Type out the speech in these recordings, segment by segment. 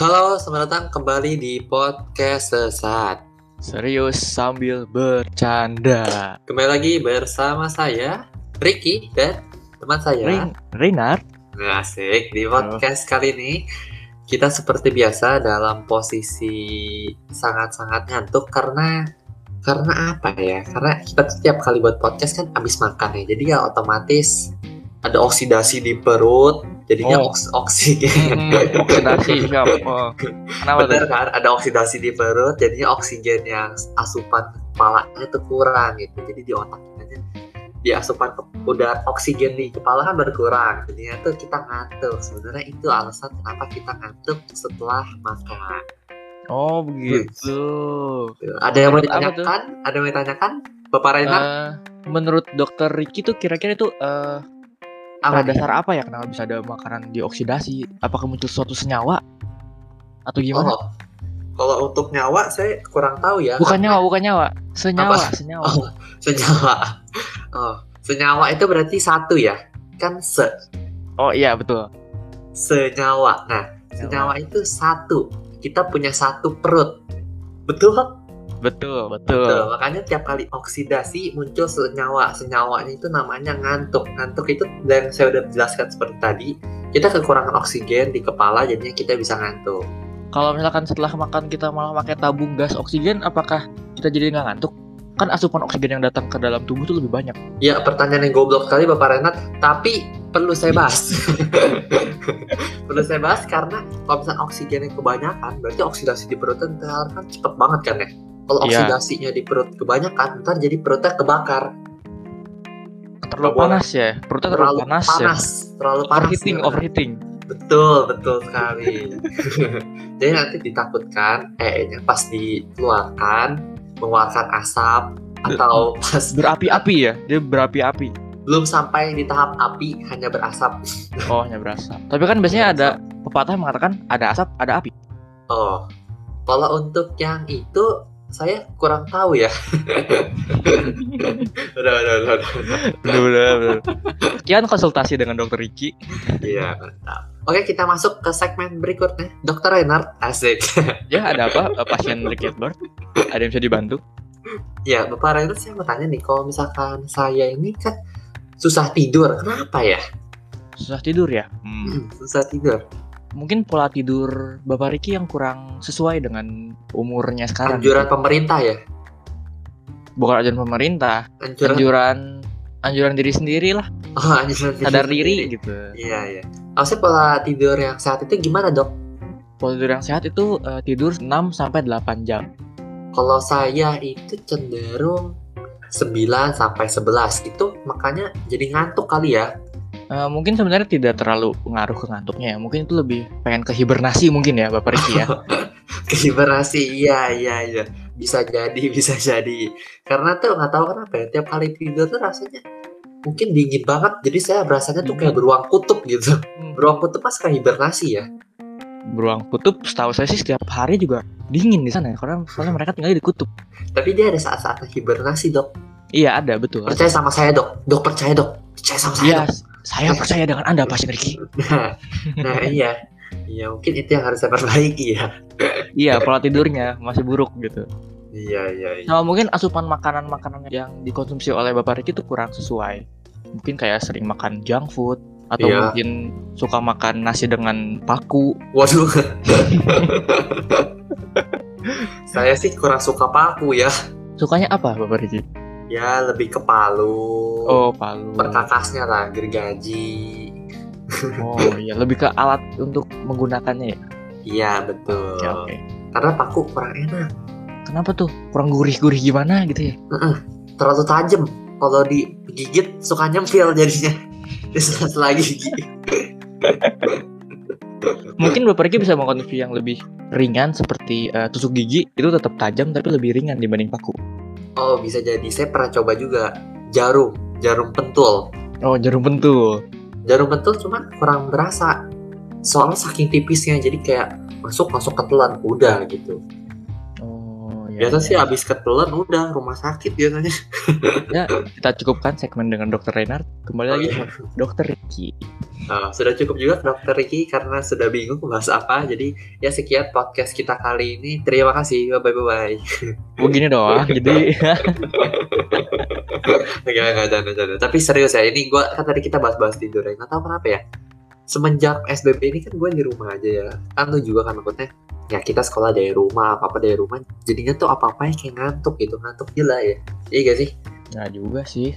Halo, selamat datang kembali di podcast Sesat. Serius sambil bercanda. Kembali lagi bersama saya, Ricky, dan teman saya, Rin, Rinard. Asik. Di podcast kali ini, kita seperti biasa dalam posisi sangat-sangat ngantuk karena karena apa ya? Karena kita setiap kali buat podcast kan habis makan ya. Jadi ya otomatis ada oksidasi di perut, jadinya Oh. oks- oksigen. Hmm, oksidasi siapa? Oh. Kenapa Bener tuh? kan, ada oksidasi di perut, jadinya oksigen yang asupan kepalanya itu kurang gitu. Jadi di otak kita di asupan udah oksigen di kepala kan berkurang. Jadinya tuh kita ngantuk. Sebenarnya itu alasan kenapa kita ngantuk setelah makan. Oh begitu. Ada yang mau ditanyakan? Ada yang mau ditanyakan? Bapak Reinhard? Eh, menurut dokter Ricky tuh kira-kira itu eh apa pada dasar apa ya kenapa bisa ada makanan dioksidasi? Apakah muncul suatu senyawa atau gimana? Oh, kalau untuk nyawa saya kurang tahu ya. Bukan nyawa, bukan nyawa. Senyawa, Apa? senyawa. Oh, senyawa. Oh, senyawa itu berarti satu ya? Kan se Oh iya betul. senyawa. Nah, senyawa itu satu. Kita punya satu perut. Betul? Betul, Betul. betul. Makanya tiap kali oksidasi muncul senyawa. Senyawanya itu namanya ngantuk. Ngantuk itu dan saya udah jelaskan seperti tadi, kita kekurangan oksigen di kepala jadinya kita bisa ngantuk. Kalau misalkan setelah makan kita malah pakai tabung gas oksigen, apakah kita jadi nggak ngantuk? Kan asupan oksigen yang datang ke dalam tubuh tuh lebih banyak. Ya, pertanyaan yang goblok sekali Bapak Renat, tapi perlu saya bahas. perlu saya bahas karena kalau misalnya oksigennya kebanyakan, berarti oksidasi di perut ntar kan cepet banget kan ya. Kalau Iya. oksidasinya di perut kebanyakan, ntar jadi perutnya kebakar. Terlalu boleh. panas ya, perutnya terlalu, panas, ya. terlalu panas. Overheating, Nah, overheating. Betul, betul sekali. jadi nanti ditakutkan, eh pas dikeluarkan, mengeluarkan asap, atau pas Berapi-api ya, dia berapi-api. belum sampai di tahap api, hanya berasap. Oh, hanya berasap. Tapi kan biasanya ada pepatah yang mengatakan ada asap, ada api. Oh, kalau untuk yang itu saya kurang tahu ya. udah, udah, udah, udah. Bener, bener, bener. Sekian konsultasi dengan dokter Ricky. Iya, mantap. Oke, kita masuk ke segmen berikutnya. Dokter Renard, asik. Ya, ada apa? Eh, Pasien Ricky Edward. Ada yang bisa dibantu? ya, Bapak Renard saya mau tanya nih, kalau misalkan saya ini kan susah tidur, kenapa ya? Susah tidur ya? Hmm. Hmm, susah tidur. Mungkin pola tidur Bapak Ricky yang kurang sesuai dengan umurnya sekarang. Anjuran gitu. pemerintah ya? Bukan anjuran pemerintah, Anjuran, anjuran anjuran diri sendiri lah, oh, anjuran sadar sendiri. diri gitu. Iya, iya. Maksudnya pola tidur yang sehat itu gimana, Dok? Pola tidur yang sehat itu eh, tidur 6 sampai 8 jam. Kalau saya itu cenderung 9 sampai 11 itu makanya jadi ngantuk kali ya. Eh, mungkin sebenarnya tidak terlalu pengaruh ke ngantuknya ya. Mungkin itu lebih pengen ke hibernasi mungkin ya Bapak Ricky ya. Kehiberasi, iya iya iya. Bisa jadi, bisa jadi. Karena tuh nggak tahu kenapa ya, tiap kali tidur tuh rasanya mungkin dingin banget. Jadi saya berasanya tuh kayak beruang kutub gitu. Beruang kutub pas kayak hibernasi ya. Beruang kutub setahu saya sih setiap hari juga dingin di sana ya karena soalnya mereka tinggal di kutub. Tapi dia ada saat-saat hibernasi dok. Iya ada betul. Percaya sama saya dok. Dok percaya dok. Percaya sama saya Iya, dok. Saya percaya dengan Anda Pasien Ricky. Nah, nah iya. Iya mungkin itu yang harus saya perbaiki ya. Iya, pola tidurnya masih buruk gitu. Iya iya iya. Sama mungkin asupan makanan-makanan yang dikonsumsi oleh Bapak Ricky itu kurang sesuai. Mungkin kayak sering makan junk food atau Iya. mungkin suka makan nasi dengan paku. Waduh. saya sih kurang suka paku ya. Sukanya apa Bapak Ricky? Ya lebih ke palu. Oh, palu. Perkakasnya lah, gergaji. Oh iya, lebih ke alat untuk menggunakannya ya. Iya betul. Oke oke. Karena paku kurang enak, Kenapa tuh? Kurang gurih-gurih gimana gitu ya? terlalu tajam. Kalau digigit suka nyempil jadinya. Di gigi. Mungkin Bapak Ricky bisa mengkonsumsi yang lebih ringan seperti eh, tusuk gigi itu tetap tajam tapi lebih ringan dibanding paku. Oh bisa jadi. Saya pernah coba juga jarum, jarum pentul. Oh jarum pentul. Jarum pentul cuma kurang berasa. Soalnya saking tipisnya jadi kayak masuk masuk ke telan udah gitu. Oh iya biasa sih abis ketelan udah rumah sakit biasanya ya kita cukupkan segmen dengan dokter Renard kembali lagi dokter Ricky Nah, sudah cukup juga dokter Ricky karena sudah bingung bahas apa jadi ya sekian podcast kita kali ini terima kasih bye bye bye begini doang jadi Enggak, enggak, jangan, jangan. Tapi serius ya, ini gua kan tadi kita bahas-bahas tidur ya. Nggak tahu kenapa ya. Semenjak SBB ini kan gue di rumah aja ya. Kan lu juga kan maksudnya. Ya kita sekolah dari rumah, apa-apa dari rumah. Jadinya tuh apa-apa kayak ngantuk gitu. Ngantuk gila ya. Iya gak sih? nggak juga sih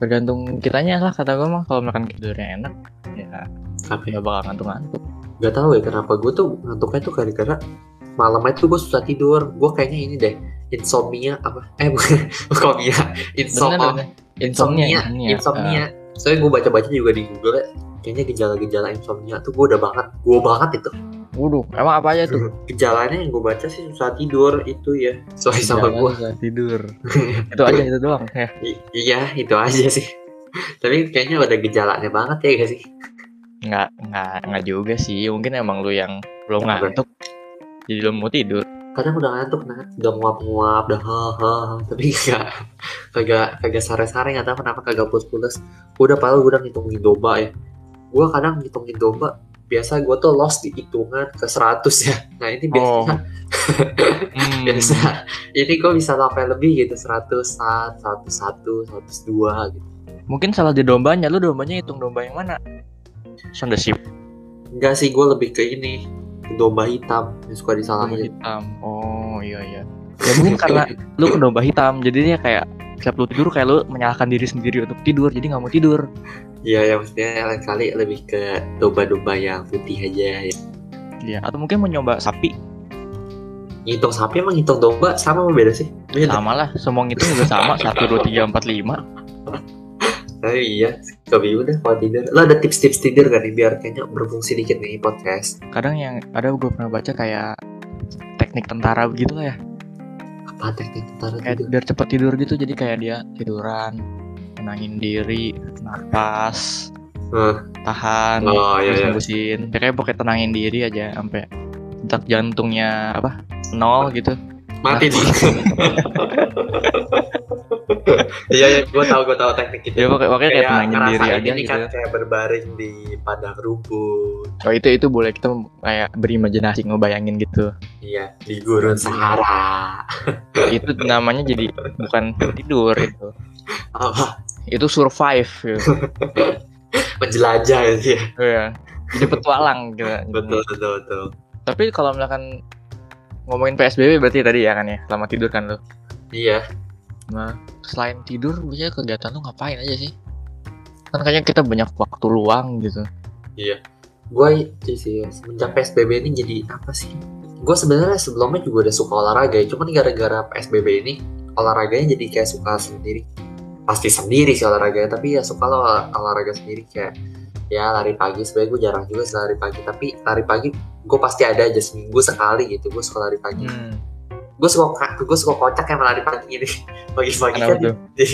tergantung kitanya lah kata gue mah kalau makan tidurnya enak ya Apa ya? nggak bakal ngantuk-ngantuk Gak tahu ya kenapa gue tuh ngantuknya tuh gara-gara malamnya tuh gue susah tidur. Gue kayaknya ini deh. Insomnia apa? Eh bukan. Insomnia. Insomnia. insomnia insomnia, insomnia, insomnia. Soalnya gue baca-baca juga di Google ya, kayaknya gejala-gejala insomnia tuh gue udah banget, gue banget itu. Waduh emang apa aja tuh Gejalanya yang gue baca sih susah tidur itu ya. Soalnya sama gue. susah tidur itu aja itu doang ya iya itu aja sih. Tapi kayaknya udah gejalanya banget ya gak sih? nggak nggak nggak juga sih mungkin emang lu yang belum ngantuk jadi belum mau tidur Kadang udah ngantuk nah, udah nguap-nguap, udah haha, tapi gak kagak kagak sare-sare nggak tahu kenapa kagak pules-pules. Gue udah padahal gue udah ngitungin domba ya. Gue kadang ngitungin domba biasa gue tuh lost di hitungan ke 100 ya. Nah ini biasanya Hmm, biasa. Ini gue bisa sampai lebih gitu 100 101 102 gitu. Mungkin salah di dombanya lu dombanya hitung domba yang mana? Sonda Sheep enggak sih gue lebih ke ini ke domba hitam yang suka domba disalahin hitam. Oh iya iya. Ya mungkin karena lu ke domba hitam jadinya kayak setiap lu tidur kayak lu menyalahkan diri sendiri untuk tidur jadi nggak mau tidur. Iya ya maksudnya lain kali lebih ke domba-domba yang putih aja ya. Iya atau mungkin mau nyoba sapi. Ngitung sapi emang ngitung domba sama apa beda sih? Beda. Sama lah semua itu juga sama satu dua tiga empat lima. Tapi iya kami udah kalau tidur. Lo ada tips-tips tidur kan nih biar kayaknya berfungsi dikit nih podcast? Kadang yang ada gue pernah baca kayak teknik tentara begitu lah ya teknik tentara kayak tidur. biar cepet tidur gitu jadi kayak dia tiduran tenangin diri nafas Eh, tahan oh iya terus iya. nembusin pokoknya pokoknya tenangin diri aja sampai detak jantungnya apa nol gitu. Mati nih iya iya gue tahu gue tahu teknik itu. Ya pokoknya, pokoknya kayak kayak tenangin diri aja ini gitu kan kayak berbaring di padang rumput. Oh itu itu boleh kita kayak berimajinasi ngebayangin gitu. Iya di gurun Sahara. Itu namanya jadi bukan tidur itu apa? Itu survive gitu. menjelajah gitu ya. Iya. jadi petualang gitu. Betul betul betul. Tapi kalau misalkan ngomongin PSBB berarti tadi ya kan ya selama tidur kan lo iya nah. Selain tidur biasanya kegiatan lu ngapain aja sih? Kan kayaknya kita banyak waktu luang gitu. Gue itu sih semenjak PSBB ini jadi apa sih? Gue sebenarnya sebelumnya juga udah suka olahraga ya cuman gara-gara PSBB ini olahraganya jadi kayak suka sendiri. Pasti sendiri sih olahraganya tapi ya suka lo olahraga sendiri kayak ya lari pagi sebenarnya gue jarang juga lari pagi tapi lari pagi gue pasti ada aja seminggu sekali gitu gue suka lari pagi. Hmm. Gue suka gue suka kocak yang lari pagi ini pagi-pagi kan di, di,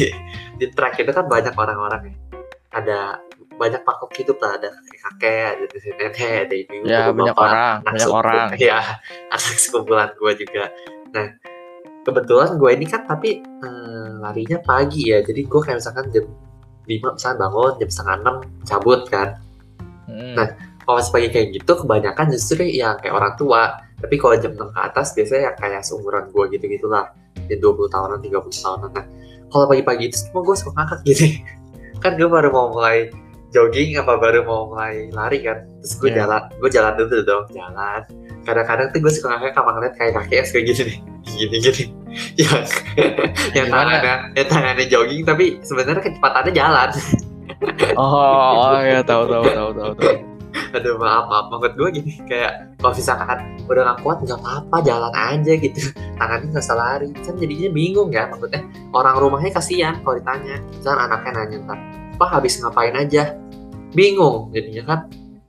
di track itu kan banyak orang-orang ya. Ada banyak makhluk hidup lah. Ada kakek ada nenek ada ibu ya banyak orang banyak orang. Ya anak sekumpulan gue juga. Nah kebetulan gue ini kan tapi eh, larinya pagi ya. Jadi gue kayak misalkan jam 5 misalkan bangun jam setengah enam cabut kan. Hmm. Nah, kalau masih pagi kayak gitu kebanyakan justru yang kayak orang tua tapi kalau jam 6 ke atas biasanya yang kayak seumuran gue gitu gitulah ya 20 tahunan 30 tahunan. Nah kalau pagi-pagi itu semua gue suka ngakak gitu. Kan gue baru mau mulai jogging apa baru mau mulai lari kan. Terus gue Iya. jalan gue jalan dulu dong jalan. Kadang-kadang tuh gue suka ngakak sama ngeliat kayak kakek kayak gini nih. Gini gini. Yang yang tangannya yang tangannya jogging tapi sebenarnya kecepatannya jalan. Oh, oh ya tahu tahu tahu tahu tahu aduh maaf maaf. Maksud gue gini kayak kalau misalkan udah gak kuat nggak apa-apa jalan aja gitu. Tangannya nggak usah lari. Kan jadinya bingung ya maksudnya. Orang rumahnya kasihan kalau ditanya. Misalkan anaknya nanya ntar pak habis ngapain aja? Bingung jadinya kan.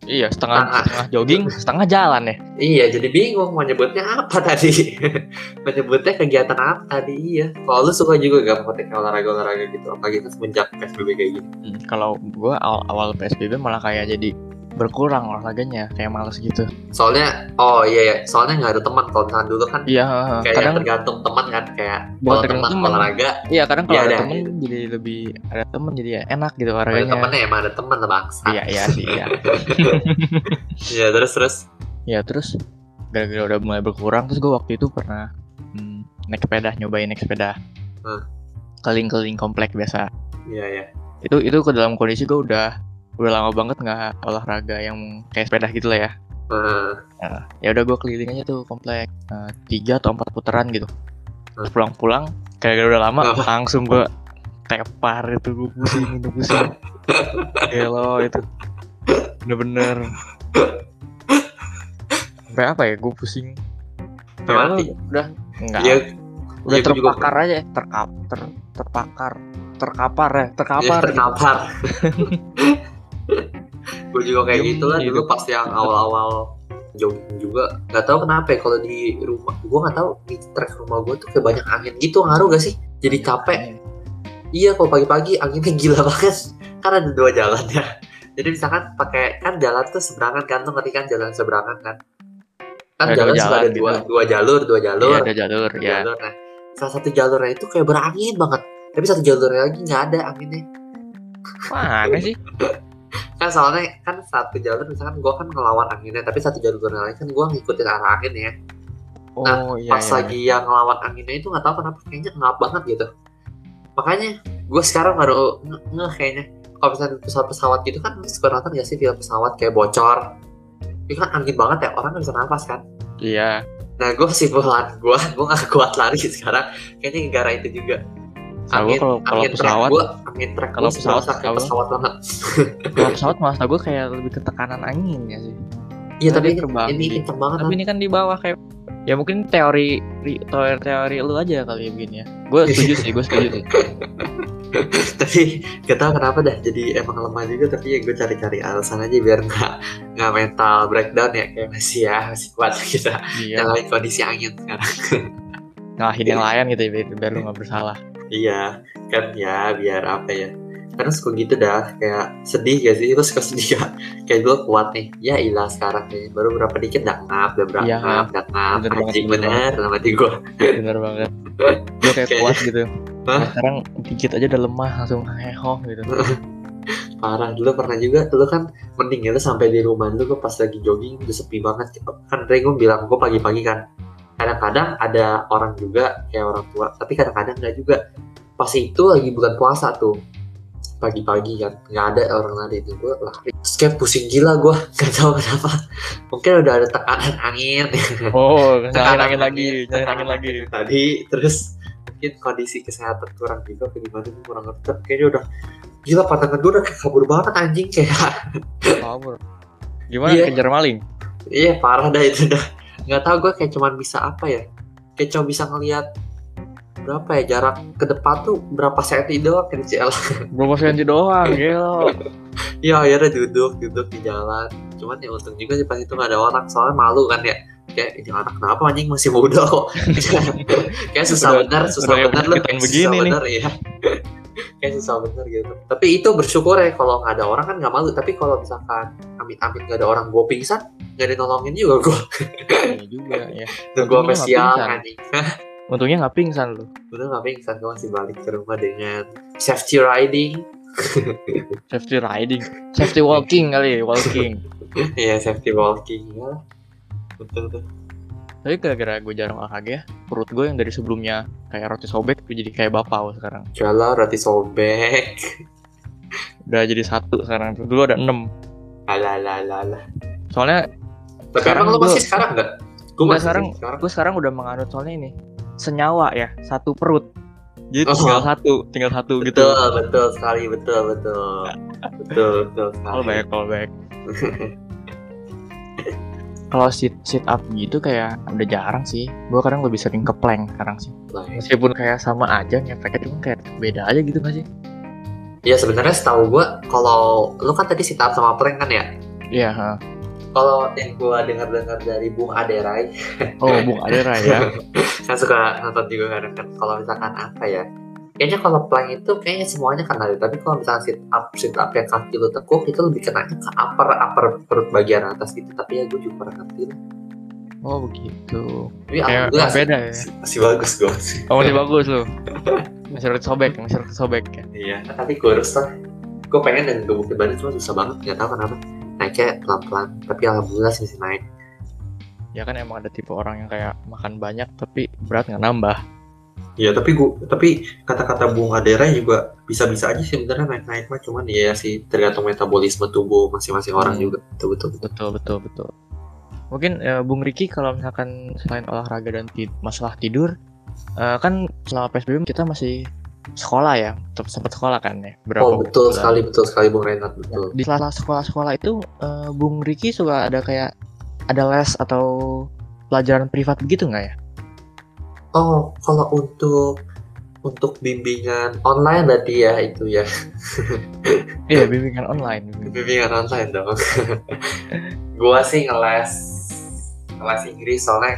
Iya setengah Setengah. setengah jogging setengah jalan ya. Iya jadi bingung mau nyebutnya apa tadi. Menyebutnya kegiatan apa tadi iya. Kalau lu suka juga gak maksudnya kayak olahraga olahraga gitu apalagi semenjak psbb kayak gini? Hmm, kalau gua awal, awal PSBB malah kayak jadi berkurang olahraganya kayak males gitu. Soalnya oh iya ya soalnya nggak ada teman. Kalau misalkan dulu kan iya kayak kadang tergantung teman kan kayak Bukan kalau teman teman. olahraga iya kadang kalau Iya, ada ada, temen gitu. jadi lebih ada temen jadi ya enak gitu ada olahraganya. temennya emang ada teman lah bangsa iya iya sih iya. Iya, terus terus. Ya terus gara-gara udah mulai berkurang terus gue waktu itu pernah hmm, naik sepeda nyobain naik sepeda. Hmm. keliling-keliling komplek biasa. Iya ya itu itu ke dalam kondisi gue udah udah lama banget nggak olahraga yang kayak sepeda gitu lah ya. Nah, Nah, ya udah gue keliling aja tuh komplek. Eh, tiga atau empat putaran gitu. Hmm. pulang-pulang kayak udah lama Apa? langsung gue tepar itu gue pusing itu pusing. Gelo itu. Bener-bener. Sampai apa ya gue pusing. Ya, mati. udah enggak iya udah juga terpakar aja terkap ter, terpakar terkapar ya terkapar Iya, terkapar. gue juga kayak gitu lah dulu pas yang awal-awal jogging juga. Nggak tahu kenapa ya kalau di rumah gue nggak tahu di trek rumah gue tuh kayak banyak angin gitu ngaruh gak sih? Jadi capek. iya kalau pagi-pagi anginnya gila banget. Kan ada dua jalan ya. Jadi misalkan pakai kan jalan tuh seberangan kan tuh ngerti kan jalan seberangan kan? Kan Ada jalan suka ada dua gitu. dua jalur dua jalur. Iya, ada jalur Dua ya jalur. Nah salah satu jalurnya itu kayak berangin banget. Tapi satu jalurnya lagi nggak ada anginnya. Mana sih kan soalnya kan satu jalur misalkan gue kan ngelawan anginnya tapi satu jalur lain kan gue ngikutin arah angin ya. Oh iya pas iya. lagi yang ngelawan anginnya itu nggak tahu kenapa kayaknya ngap banget gitu. Makanya gue sekarang baru nge ngeh kayaknya. Kalau misalnya di pesawat pesawat gitu kan suka nonton gak sih film pesawat kayak bocor? Itu kan angin banget ya orang nggak bisa nafas kan? Iya. Nah gue kesimpulan gue gue gak kuat lari sekarang. Kayaknya gara itu juga Kalau kalau kalau angin pesawat angin trek kalau pesawat, kayak kalau- pesawat banget. Kalau pesawat malah gue kayak lebih ke tekanan angin ya sih. Iya tapi terbang ini kenceng banget tapi ini kan di bawah kayak ya mungkin teori ri- teori teori lu aja kali ya begini ya. Gue setuju sih gue setuju sih. Tapi gak tau kenapa dah jadi emang lemah juga tapi ya gue cari-cari alasan aja biar nggak nggak mental breakdown ya kayak masih ya masih kuat kita iya. Nyalain kondisi angin sekarang. Ngalahin yang lain gitu ya biar, biar lu gak bersalah iya kan ya biar apa ya. Karena suka gitu dah kayak sedih gak sih? Itu suka sedih gak? Kayak dulu kuat nih. Ya ilah sekarang nih baru berapa dikit dah ngap dah berapa? Iya. ngap dah ngap. anjing bener sama hati gue bener banget. Gue kayak Kayak- kuat gitu? Nah, sekarang dikit aja udah lemah langsung heho gitu. Parah dulu pernah juga dulu kan mending itu sampai di rumah dulu gue pas lagi jogging udah sepi banget. Kan Rego bilang gue pagi-pagi kan kadang-kadang ada orang juga kayak orang tua tapi kadang-kadang nggak juga. Pas itu lagi bulan puasa tuh. Pagi-pagi kan nggak ada orang lari itu gue lari. Terus kayak pusing gila gue nggak tahu kenapa. Mungkin udah ada tekanan angin. Oh Tekanan angin lagi nyalain tekanan angin lagi. tadi. Terus mungkin kondisi kesehatan kurang juga apa gimana gue kurang ngerti. Kayaknya udah gila pandangan gue udah kayak kabur banget anjing kayak. Kabur. Gimana Iya. kejar maling? Iya parah dah itu dah. Nggak tahu gue kayak cuman bisa apa ya? Kayak cuma bisa ngelihat berapa ya jarak ke depan tuh berapa senti doang kan CL. berapa senti doang gelo Iya akhirnya duduk duduk di jalan. Cuman ya untung juga sih pas itu nggak ada orang soalnya malu kan ya. Kayak ini anak kenapa anjing masih muda kok. kayak susah Udah- bener, susah udah bener lu. Kayak begini susah nih. ya. Kayak susah bener gitu. Tapi itu bersyukur ya kalau nggak ada orang kan nggak malu. Tapi kalau misalkan amit-amit nggak ada orang gue pingsan, nggak ada nolongin juga gue. Iya juga ya Dan gue Untungnya spesial anjing. untungnya nggak pingsan lu Udah nggak pingsan, gue masih balik ke rumah dengan safety riding. safety riding safety walking kali walking Iya, safety walking. Ya. Betul tuh. Tapi gara-gara gue jarang olahraga ya perut gue yang dari sebelumnya kayak roti sobek gue jadi kayak bapau sekarang Jualan roti sobek. udah jadi satu sekarang dulu ada enam Alah, alah, alah, soalnya Tapi Sekarang emang lo masih sekarang nggak? Gue masih sekarang sekarang. gue sekarang udah menganut soalnya ini senyawa ya satu perut jadi Oh. tinggal satu tinggal satu gitu Betul, betul sekali, betul, betul. betul, betul sekali. Call back, call back. Kalau sit sit up gitu kayak udah jarang sih. Gue kadang lebih sering ke plank sekarang sih. Ya. Meskipun kayak sama aja ngefeknya cuma kayak beda aja gitu gak sih? Ya sebenarnya setahu gue kalau lu kan tadi sit up sama plank kan ya. Iya. ha. Kalau yang gue dengar-dengar dari Bung Aderai Oh, Bung Adera ya. kan suka nonton juga kadang kan kalau misalkan apa ya kayaknya kalau plank itu kayaknya semuanya kena deh. Tapi kalau misalnya sit up sit up yang kaki lu tekuk itu lebih kena ke upper upper perut bagian atas gitu. Tapi ya gue juga pernah ngerti. Lah Oh begitu. tapi Kayak alhamdulillah beda ya. masih, bagus gue sih Oh masih bagus lu. Masih harus sobek, masih harus sobek ya. iya. Tapi kurus lah. Gue pengen dan gebukin badan cuma susah banget. Nggak tahu kenapa. Naiknya pelan pelan tapi alhamdulillah sih masih naik. Ya kan emang ada tipe orang yang kayak makan banyak tapi berat nggak nambah. Iya tapi gua tapi kata-kata Bung Adera juga bisa-bisa aja sih sebenarnya naik-naik mah cuman ya sih tergantung metabolisme tubuh masing-masing orang Hmm. juga betul betul betul. Betul betul betul. Mungkin eh, Bung Riki kalau misalkan selain olahraga dan ti- masalah tidur, eh, kan selama PSBB kita masih sekolah ya, tetap sempat sekolah kan ya. Berapa Oh betul bulan. sekali betul sekali Bung Renat betul. Di sela sekolah-sekolah itu eh, Bung Riki suka ada kayak ada les atau pelajaran privat begitu nggak ya? Oh kalau untuk untuk bimbingan online berarti ya itu ya Iya bimbingan online. bimbingan. online dong. gua sih ngeles ngeles Inggris soalnya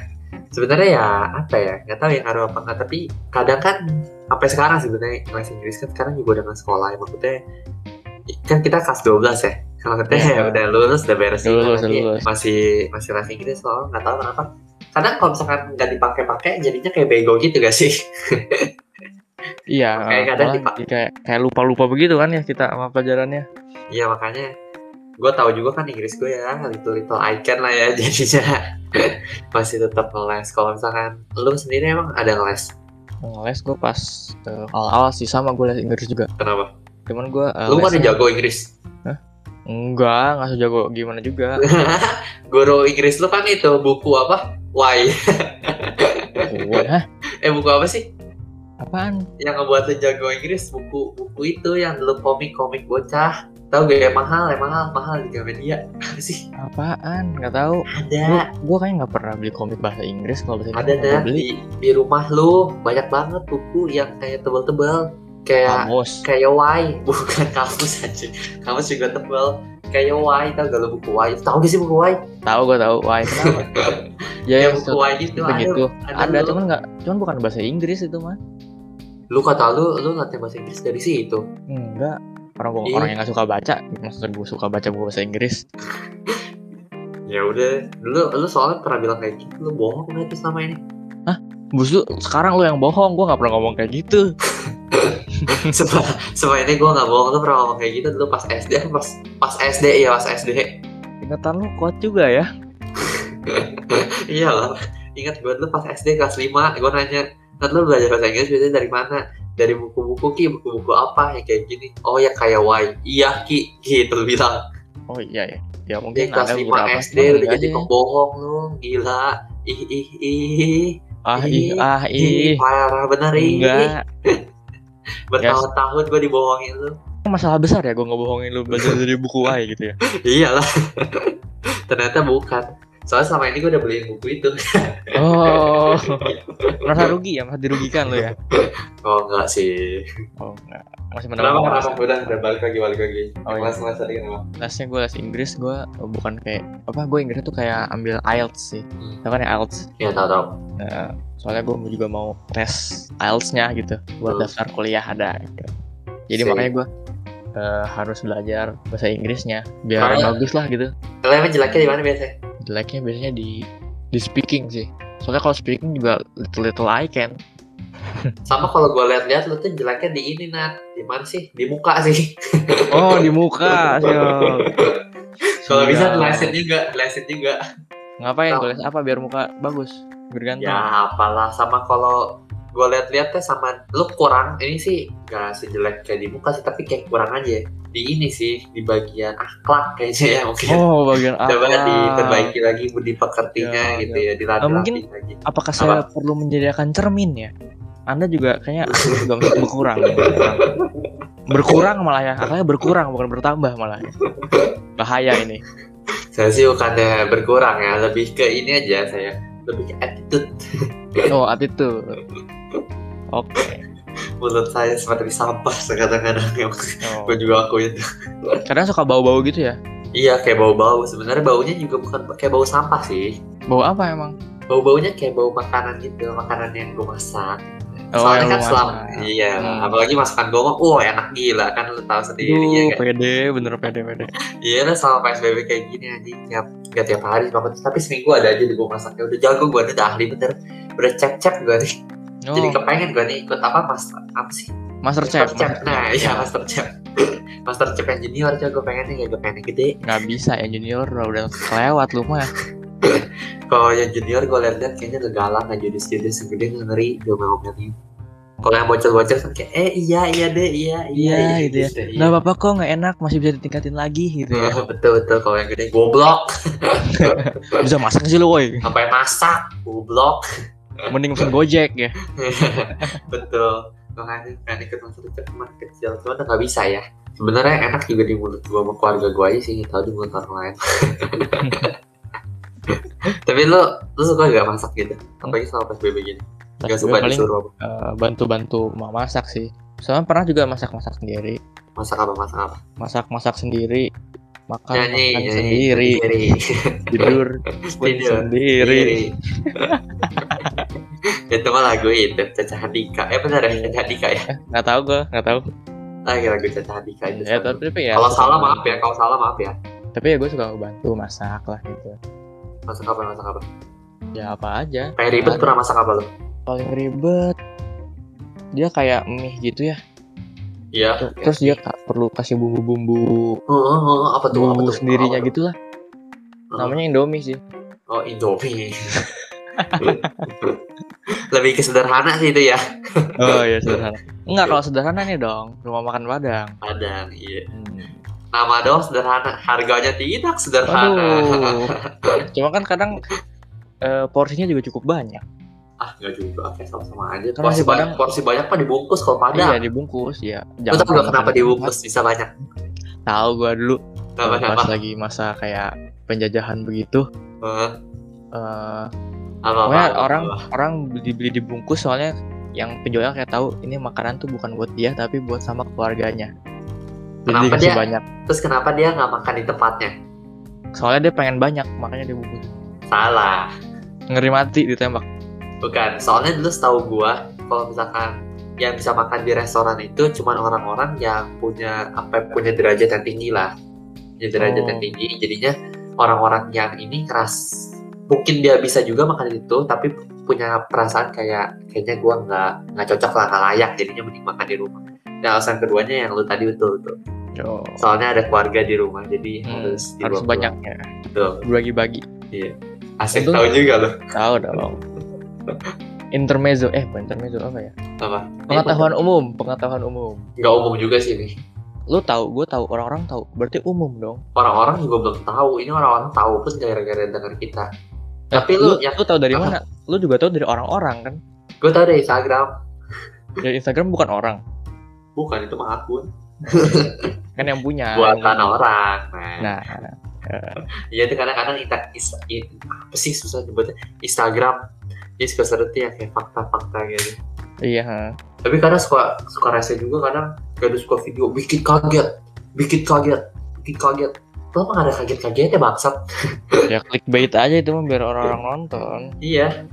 sebenarnya ya apa ya nggak tahu ya ngaruh apa nggak tapi kadang kan sampai sekarang sebenarnya ngeles Inggris kan sekarang juga udah nggak sekolah ya maksudnya kan kita kelas 12 ya kalau kita ya udah lulus udah beres lulus, lulus. masih masih les Inggris soalnya nggak tahu kenapa kadang kalau misalkan nggak dipakai-pakai jadinya kayak bego gitu gak sih? Iya, Kayak kadang malah dipak- jadi kayak kayak lupa-lupa begitu kan ya kita sama pelajarannya. Iya makanya gue tahu juga kan Inggris gue ya little little I can lah ya jadinya masih tetap ngeles. Kalau misalkan lu sendiri emang ada ngeles? Ngeles gue pas eh, awal-awal sih sama gue les Inggris juga. kenapa? Cuman gue eh, lu kan lesnya- jago Inggris? Enggak, nggak sejago gimana juga. guru Inggris lu kan itu buku apa Why? Hah? eh buku apa sih? Apaan? yang ngebuat jago Inggris? Buku buku itu yang dulu komik komik bocah. Tahu gak ya? Mahal ya mahal mahal di Gramedia apa sih? Apaan? Nggak tahu. ada. Gue kayaknya nggak pernah beli komik bahasa Inggris kalau bahasa ada Inggris dah beli. di, di rumah lu. Banyak banget buku yang kayak tebel-tebel. Kayak Kamus. kayak Y. Bukan kamus aja kamus juga tebal kayak Y tau gak lo buku Y tau gak sih buku Y Tahu gue tahu. Kenapa? ya, yang ya, buku Y gitu ada, begitu. ada, Ada, lu, cuman nggak, cuman bukan bahasa Inggris itu mah. lu kata lu lu latihan bahasa Inggris dari situ Enggak. Orang gua, Iya. orang yang nggak suka baca, maksudnya gue suka baca buku bahasa Inggris. ya udah dulu lu soalnya pernah bilang kayak gitu lu bohong berarti selama ini Busu, sekarang lu yang bohong, gue nggak pernah ngomong kayak gitu. Sumpah, sumpah ini gue gak bohong lu pernah ngomong kayak gitu dulu pas SD pas pas SD ya pas SD Ingatan lu kuat juga ya. iya lah ingat gue dulu pas SD kelas 5 gue nanya Nat lu belajar bahasa Inggris biasanya dari mana dari buku-buku ki buku-buku apa ya kayak gini oh ya kayak Y iya ki gitu bilang Oh iya ya. Ya mungkin kelas ada 5 beberapa SD udah jadi aja. pembohong lu gila ih ih ih Ah ih ah ih ih. parah bener ih Enggak. Bertahun-tahun gue dibohongin lu. Masalah besar ya gue ngebohongin lu belajar dari buku Y gitu ya. iyalah. Ternyata bukan soalnya selama ini gue udah beliin buku itu Oh. Merasa rugi ya, merasa dirugikan lu ya. oh enggak sih Oh enggak. Masih kenapa menang. kenapa udah udah balik lagi balik lagi Oh, iya. kelas kelas tadi kenapa Lesnya gue les Inggris, gue bukan kayak apa gue Inggris tuh kayak ambil IELTS sih. Hmm. Tau kan ya IELTS. ya tahu tahu Nah, soalnya gue juga mau tes IELTS-nya gitu buat Hmm. daftar kuliah ada. Gitu. Jadi Sip. makanya gue eh, harus belajar bahasa Inggrisnya biar Ah. bagus lah gitu. Kalian emang jeleknya di mana biasanya Jeleknya biasanya di di speaking sih. Soalnya kalau speaking juga little little I can. sama kalau gue lihat-lihat lu tuh jeleknya di ini nat di mana sih di muka sih Oh di muka, kalau bisa Siap. lesin juga lesin juga Ngapain gue les apa biar muka bagus? Bergantung. ya apalah sama kalau gue lihat-lihat tuh sama lu kurang ini sih gak sejelek kayak di muka sih tapi kayak kurang aja di ini sih di bagian akhlak kayaknya ya mungkin Oh bagian apa? coba diperbaiki lagi di pekertinya Ya, gitu ya dilatih Ah, mungkin- lagi Apakah saya perlu menyediakan cermin ya? Anda juga kayaknya juga berkurang. ya. Berkurang malah ya, akalnya berkurang bukan bertambah malah. ya. Bahaya ini. saya sih bukannya berkurang ya lebih ke ini aja saya lebih ke attitude Oh attitude. Oke. mulut saya seperti sampah kadang-kadang yang Oh. gue juga akuin Kadang suka bau-bau gitu ya. iya kayak bau-bau sebenarnya baunya juga bukan kayak bau sampah sih Bau apa emang? bau-baunya kayak bau makanan gitu makanan yang gue masak Oh, Soalnya kan selama iya, Hmm. apalagi masakan gue wah enak gila kan lu tahu sendiri ya Duh, kan. pede, bener pede, pede. Iya lah sama PSBB kayak gini anjing tiap gak tiap hari tapi seminggu ada aja di gue masaknya udah jago gue udah ahli bener udah cep cep gue nih Oh, jadi kepengen gue nih ikut apa mas apa sih Master Chef, Chef. Master nah Chef. iya Master Chef Master Chef yang junior coba gue pengen nih kayak gue pengen gede Nggak bisa ya junior udah kelewat lu mah. kalau yang junior gue liat-liat kayaknya udah galak nggak judes judes segede ngeri gue ngomelin kalau yang bocil-bocil kan kayak eh iya iya deh iya Iya, gitu ya. iya. Nggak apa-apa kok, nggak enak, masih bisa ditingkatin lagi gitu ya. Betul betul kalau yang gede goblok Bisa masak sih lu, woi. sampai masak goblok Mending pesen Gojek ya. betul makanya pengen ikut masuk ke teman kecil cuma udah nggak bisa ya sebenarnya enak juga di mulut gua sama keluarga gua aja sih tahu di mulut orang lain tapi lu lu suka gak masak gitu apalagi sama psbb gini Gue suka paling disuruh eh, bantu-bantu mau masak sih. Soalnya pernah juga masak-masak sendiri. masak apa masak apa Masak-masak sendiri. Makan, nyanyi makan nyanyi sendiri. sendiri Tidur Tidur. sendiri. Itu mah lagu itu Caca Handika eh benar ya Caca Handika ya Nggak tahu gue, nggak tahu. lagi lagu Caca Handika itu Ya, tapi, ya. kalau salah maaf ya kalau salah maaf ya Tapi ya gue suka bantu masak lah gitu. masak apa masak apa Ya apa aja. kayak ribet pernah masak apa lu Paling ribet. Dia kayak mie gitu ya. iya Terus dia ka- perlu kasih bumbu-bumbu Oh, oh, oh, apa tuh? Apa bumbu tuh? sendirinya Apa tuh? gitu lah. Oh. Namanya Indomie sih. Oh, Indomie. Lebih ke sederhana sih itu ya. Oh iya sederhana. Enggak kalau sederhana nih dong, rumah makan Padang. Padang, iya. Hmm. Nama doang sederhana, harganya tidak sederhana. Aduh. Cuma kan kadang eh, porsinya juga cukup banyak. ah, nggak juga, kayak sama-sama aja. Kan Porsi banyak, Padang- porsi banyak mah dibungkus kalau Padang. Iya dibungkus ya. Lu tau pernah gak kenapa dibungkus bisa banyak? Tahu gua dulu Kenapa, kenapa? pas lagi masa kayak penjajahan begitu. Eh, eh apa, pokoknya apa, orang apa. orang beli beli dibungkus soalnya yang penjualnya kayak tahu ini makanan tuh bukan buat dia tapi buat sama keluarganya. Jadi Kenapa dia- banyak. Terus kenapa dia nggak makan di tempatnya? Soalnya dia pengen banyak makanya dibungkus. Salah. Ngeri mati ditembak. Bukan, soalnya dulu setahu gua kalau misalkan yang bisa makan di restoran itu cuman orang-orang yang punya apa punya derajat yang tinggi lah. Punya derajat Oh. yang tinggi, jadinya orang-orang yang ini keras mungkin dia bisa juga makan itu tapi punya perasaan kayak kayaknya gua nggak nggak cocok lah nggak layak jadinya mending makan di rumah. Dan alasan keduanya yang lu tadi betul tuh. Yo. Soalnya ada keluarga di rumah jadi Hmm, harus harus dibawa banyak pulang. ya. Betul. Bagi-bagi. Asik Untung- tahu juga loh. Tahu dong. Intermezzo eh bukan intermezzo apa ya? Apa? Pengetahuan umum, pengetahuan umum. nggak umum juga sih nih. Lu tahu, gue tahu, orang-orang tahu. Berarti umum dong. orang-orang juga belum tahu ini orang-orang tahu pun gara-gara dengar kita Eh, Tapi lu lu, yang- lu tahu dari apa? mana? Lu juga tahu dari orang-orang kan? gue tahu dari Instagram Dari Instagram bukan orang, bukan itu mah akun kan yang punya. buatan orang nah, Nah, iya itu kadang-kadang ita- is- i- apa sih susah nyebutnya Instagram ini suka tuh ya kayak fakta-fakta gitu iya. ha. tapi kadang suka suka rese juga kadang kadang suka video bikin kaget bikin kaget bikin kaget lo gak ada kaget-kagetnya bangsat. Ya clickbait aja itu mah biar orang-orang nonton. iya.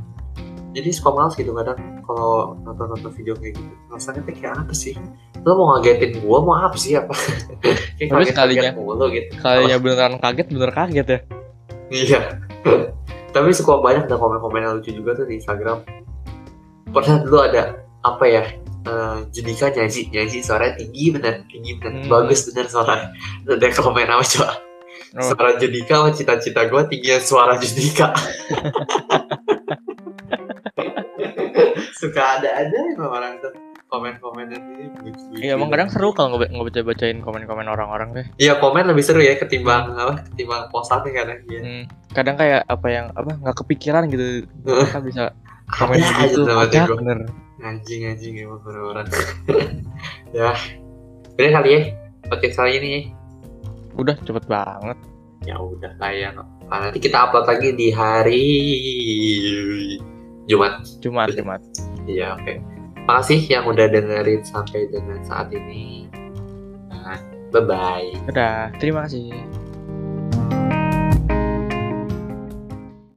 Jadi suka males gitu kadang kalau nonton-nonton video kayak gitu. Rasanya tuh kayak apa sih? Lo mau ngagetin gua mau apa sih? Apa? Kayak Tapi kaget sekalinya- mulu gitu. Kalinya beneran kaget, bener kaget ya. iya. Tapi suka banyak ada komen-komen yang lucu juga tuh di Instagram. Pernah dulu ada apa ya eh, Judika nyanyi nyanyi suaranya tinggi bener tinggi bener. Hmm. bagus bener suara ada komen apa coba Oh. suara Judika sama cita-cita gue tinggian suara Judika suka ada ada emang orang tuh komen-komen ini. Iya emang kadang seru kalau nge- ngebaca bacain komen-komen orang-orang deh. iya komen lebih seru ya ketimbang apa ketimbang posannya kadang ya Hmm. Kadang kayak apa yang apa nggak kepikiran gitu. Mereka bisa komen ada aja begitu. sama Kocak gue bener. anjing anjing emang orang ya udah kali ya podcast kali ini ya. Udah cepet banget. ya udah lah ya Nah, nanti kita upload lagi di hari Jumat Jumat, Jumat. Iya oke Makasih yang udah dengerin sampai dengan saat ini nah, Bye bye Udah, terima kasih.